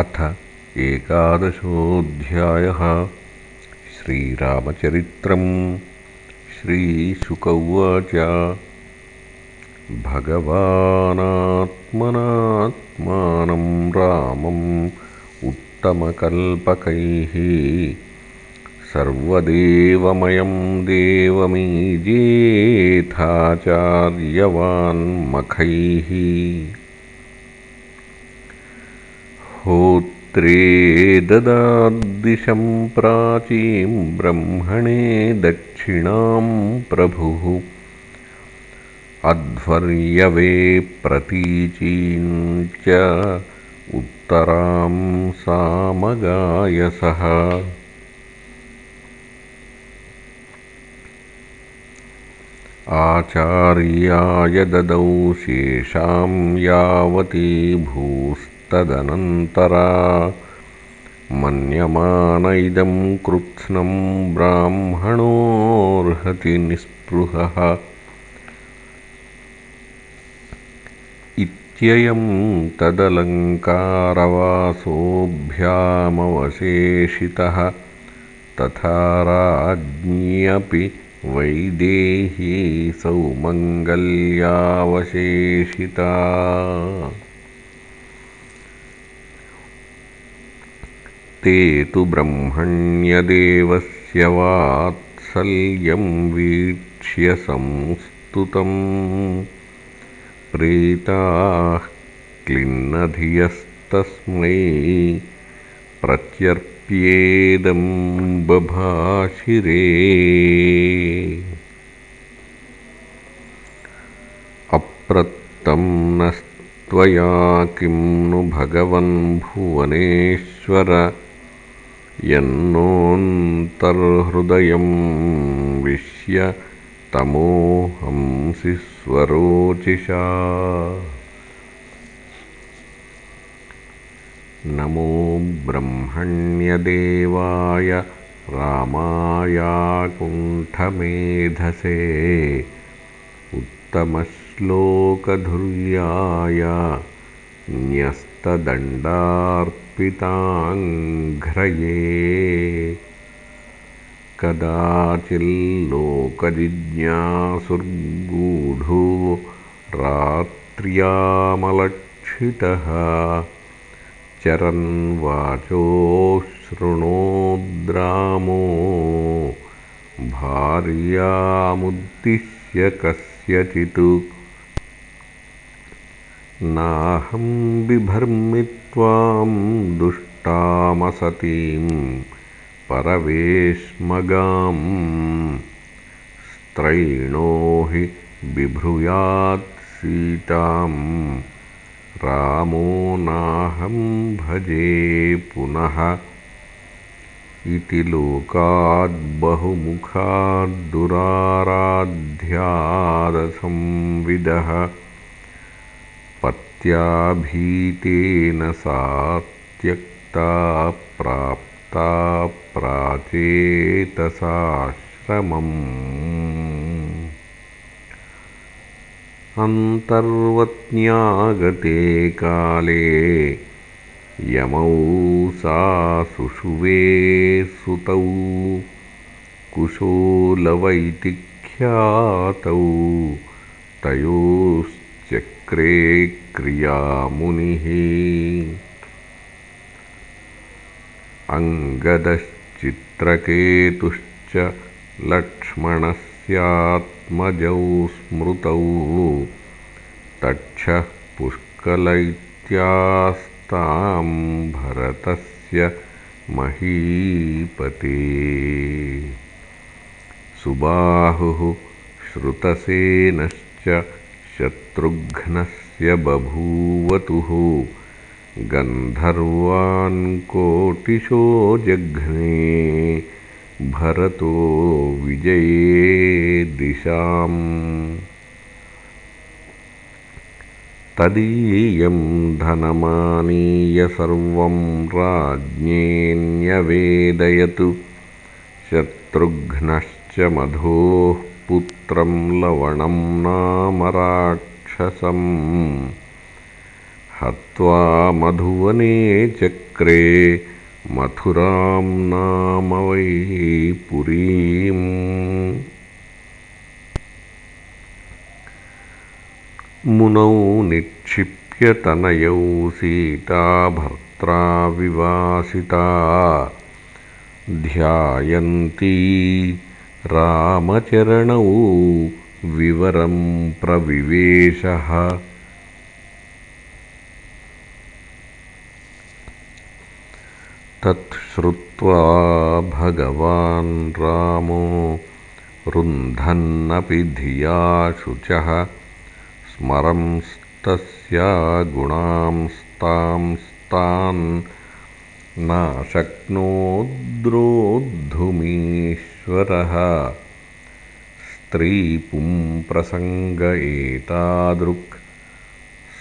अथ एकादशोऽध्यायः श्रीरामचरित्रम् श्रीशुक उवाच भगवानात्मनात्मानं रामम् उत्तमकल्पकैः सर्वदेवमयं देवमीजेथाचार्यवान्मखैः होत्रे ददाद्दिशं प्राचीं ब्रह्मणे दक्षिणां प्रभुः। अध्वर्यवे प्रतीचीं च उत्तरां सामगायसः आचार्याय ददौ शेषां यावती भूस् तदनन्तरा मन्यमान इदं कृत्स्नं ब्राह्मणोऽर्हति निःस्पृहः। इत्ययं तदलङ्कारवासोऽभ्यामवशेषितः तथा राज्ञ्यपि वैदेही सौमङ्गल्यावशेषिता ते तु ब्रह्मण्यदेवस्य वात्सल्यं वीक्ष्य संस्तुतम्। प्रीताः क्लिन्नधियस्तस्मै प्रत्यर्प्येदं बभाषिरे। अप्रत्तं नस्त्वया किं नु भगवन् भुवनेश्वर यन्नोऽन्तर्हृदयं विश्य तमोहंसि स्वरोचिषा। नमो ब्रह्मण्यदेवाय रामायाकुण्ठमेधसे उत्तमश्लोकधुर्याय न्यस्तदण्डार् पिताङ्घ्रये कदाचिल्लोकजिज्ञासुर्गूढो रात्र्यामलक्षितः। चरन्वाचो शृणोद्रामो भार्यामुद्दिश्य कस्यचित् नाहं बिभर्मि त्वां दुष्टामसतीं परवेश्मगां स्त्रैणो हि सीतां। रामो नाहं भजे पुनः। इति लोकाद्बहुमुखाद्दुराराध्यादसंविदः भीतेन सा त्यक्ता प्राप्ता प्राचेतसाश्रमम्। अन्तर्वत्न्यागते काले यमौ सा सुषुवे सुतौ कुशोलवैतिख्यातौ तयोश्चक्रे क्रियामुनिः अङ्गदश्चित्रकेतुश्च लक्ष्मणस्यात्मजौ स्मृतौ तक्षः पुष्कल इत्यास्तां भरतस्य महीपते। सुबाहुः श्रुतसेनश्च शत्रुघ्नः बभूवतुः गन्धर्वान् कोटिशो जघ्ने भरतो विजये दिशाम् तदीयं धनमानीय सर्वं राज्ञेऽन्यवेदयतु शत्रुघ्नश्च मधोः पुत्रं लवणं नामराट् हत्वा मधुवने चक्रे मथुरां नाम वै पुरीम्। मुनौ निक्षिप्यतनयौ सीता भर्त्रा विवासिता। ध्यायन्ती रामचरणौ विवरं प्रविवेशः। तत्श्रुत्वा भगवान् रामो रुन्धन्नपि धिया शुचः स्मरंस्तस्या गुणांस्तांस्तान् नाशक्नोद्रोद्धुमीश्वरः स्त्रीपुंप्रसङ्ग एतादृक्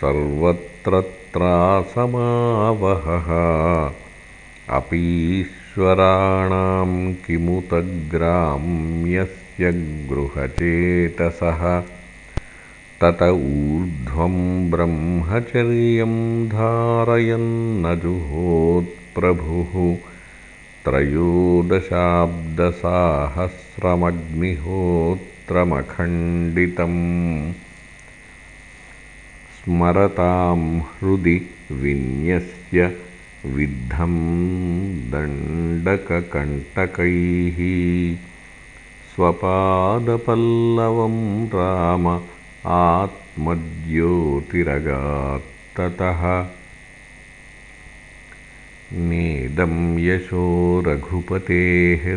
सर्वत्र त्रासमावहः अपीश्वराणां किमुतग्राम्यस्य गृहचेतसः। तत ऊर्ध्वं ब्रह्मचर्यं धारयन्नजुहोत्प्रभुः त्रयोदशाब्दसाहस्रमग्निहोत्रमखण्डितम् स्मरतां हृदि विन्यस्य विद्धं दण्डककण्टकैः। स्वपादपल्लवं राम आत्मज्योतिरगात्ततः। नेदं यशो रघुपतेः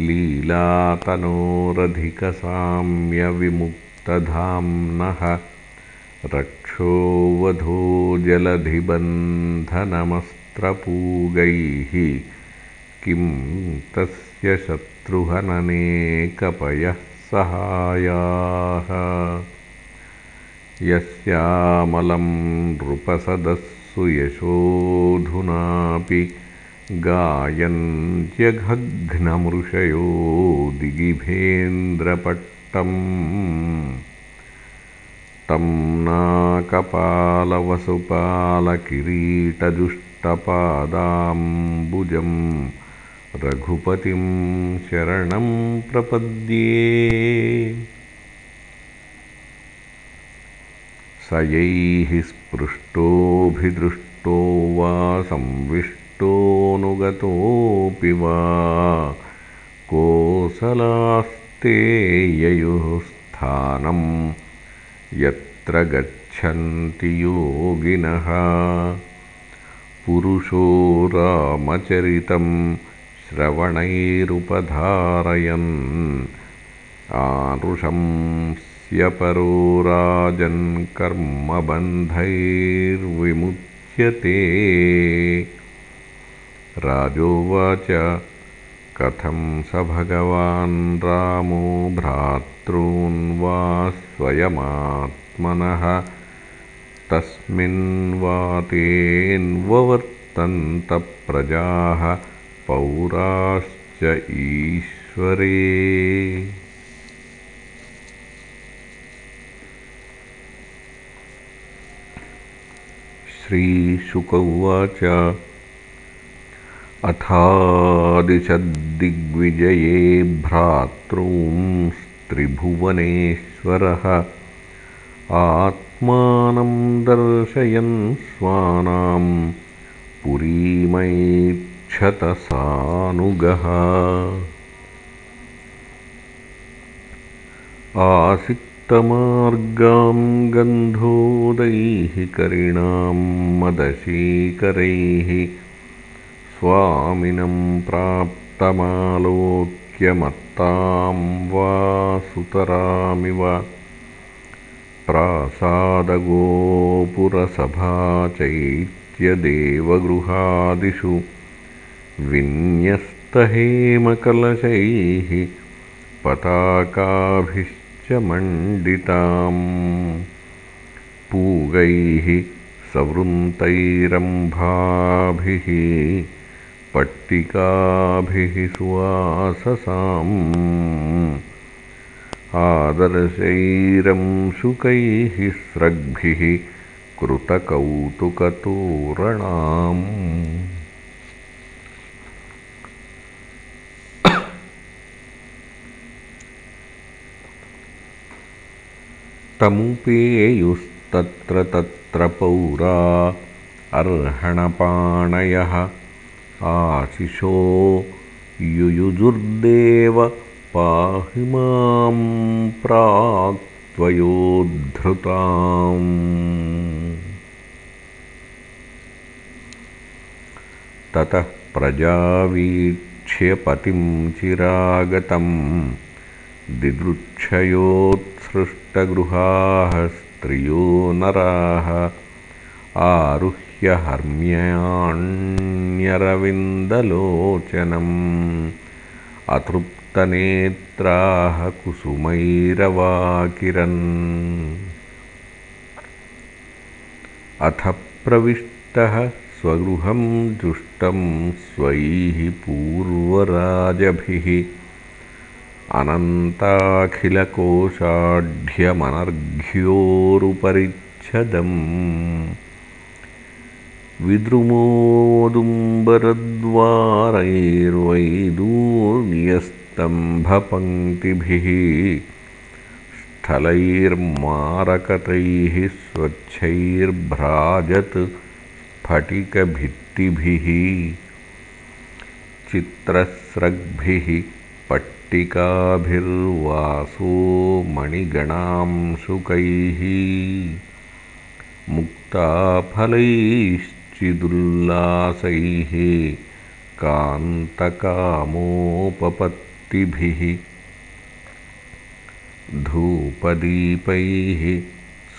सुरयाच्ययात्तलीलातनोरधिकसाम्यविमुक्तधाम्नः रक्षोवधो जलधिबन्धनमस्त्रपूगैः किं तस्य शत्रुहननेकपयः सहायाः? यस्यामलं नृपसदस्सु यशोऽधुनापि गायन्त्यघघ्नमृषयो दिगिभेन्द्रपट्टम् तं नाकपालवसुपालकिरीटजुष्टपादाम्बुजम्। रघुपतिं शरणं प्रपद्ये। स यैः स्पृष्टोऽभिदृष्टो वा संविष्टोऽनुगतोऽपि वा कोसलास्ते ययुः स्थानं यत्र गच्छन्ति योगिनः पुरुषो रामचरितम् श्रवणैरुपधारयन् आनुशंस्यपरो कर्मबन्धैर्विमुच्यते राजोवाच कथं स भगवान् रामो भ्रातॄन् वा स्वयमात्मनः? तस्मिन् वातेऽन्ववर्तन्तप्रजाः पौराश्च ईश्वरे। श्रीशुक उवाच अथादिशद्दिग्विजये भ्रातॄंस्त्रिभुवनेश्वरः आत्मानं दर्शयन् स्वानां पुरीमै क्षतसानुगः आसिक्तमार्गां गन्धोदैः करिणां मदशीकरैः स्वामिनं प्राप्तमालोक्यमत्तां वा सुतरामिव प्रासादगोपुरसभा चैत्यदेवगृहादिषु विन्यस्तहेमकलशैः पताकाभिश्च मण्डिताम् पूगैः सवृन्तैरम्भाभिः पट्टिकाभिः सुवाससाम्। आदर्शैरंशुकैः स्रग्भिः कृतकौतुकतोरणाम्। तमुपेयुस्तत्र तत्र पौरा अर्हणपाणयः आशिषो युयुजुर्देव पाहि मां प्राक्त्वयोद्धृताम्। ततः प्रजावीक्ष्य पतिं चिरागतम् दिदृक्षयोत्सृष्टगृहाः स्त्रियो नराः आरुह्य हर्म्याण्यरविन्दलोचनम् अतृप्तनेत्राः कुसुमैरवाकिरन्। अथ प्रविष्टः स्वगृहं जुष्टं स्वैः पूर्वराजभिः। अनन्ताखिलकोशाढ्यमनर्घ्योरुपरिच्छदम् विद्रुमोदुम्बरद्वारैर्वैदूर्यस्तम्भपङ्क्तिभिः स्थलैर्मारकतैः स्वच्छैर्भ्राजत् स्फटिकभित्तिभिः चित्रस्रग्भिः पट्टिकाभिर्वासो मणिगणांशुकैः मुक्ताफलैश्चिदुल्लासैः कान्तकामोपपत्तिभिः धूपदीपैः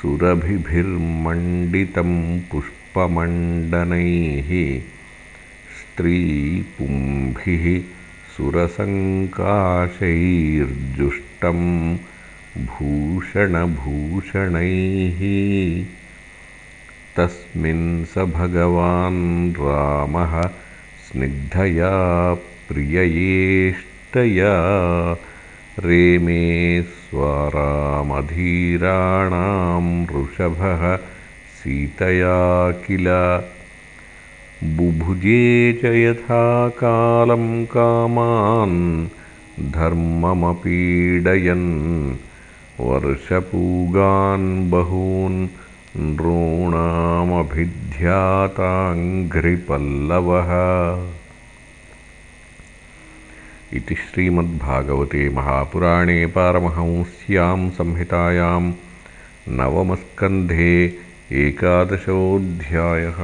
सुरभिभिर्मण्डितं पुष्पमण्डनैः स्त्रीपुंभिः सुरसङ्काशैर्जुष्टं भूषणभूषणैः तस्मिन् स भगवान् रामः स्निग्धया प्रिययेष्टया रेमे स्वारामधीराणां वृषभः सीतया किल। बुभुजे च यथा कालं कामान् धर्ममपीडयन्। वर्षपूगान् बहून् नृणामभिध्याताङ्घ्रिपल्लवः। इति श्रीमद्भागवते महापुराणे पारमहंस्यां संहितायां नवमस्कन्धे एकादशोऽध्यायः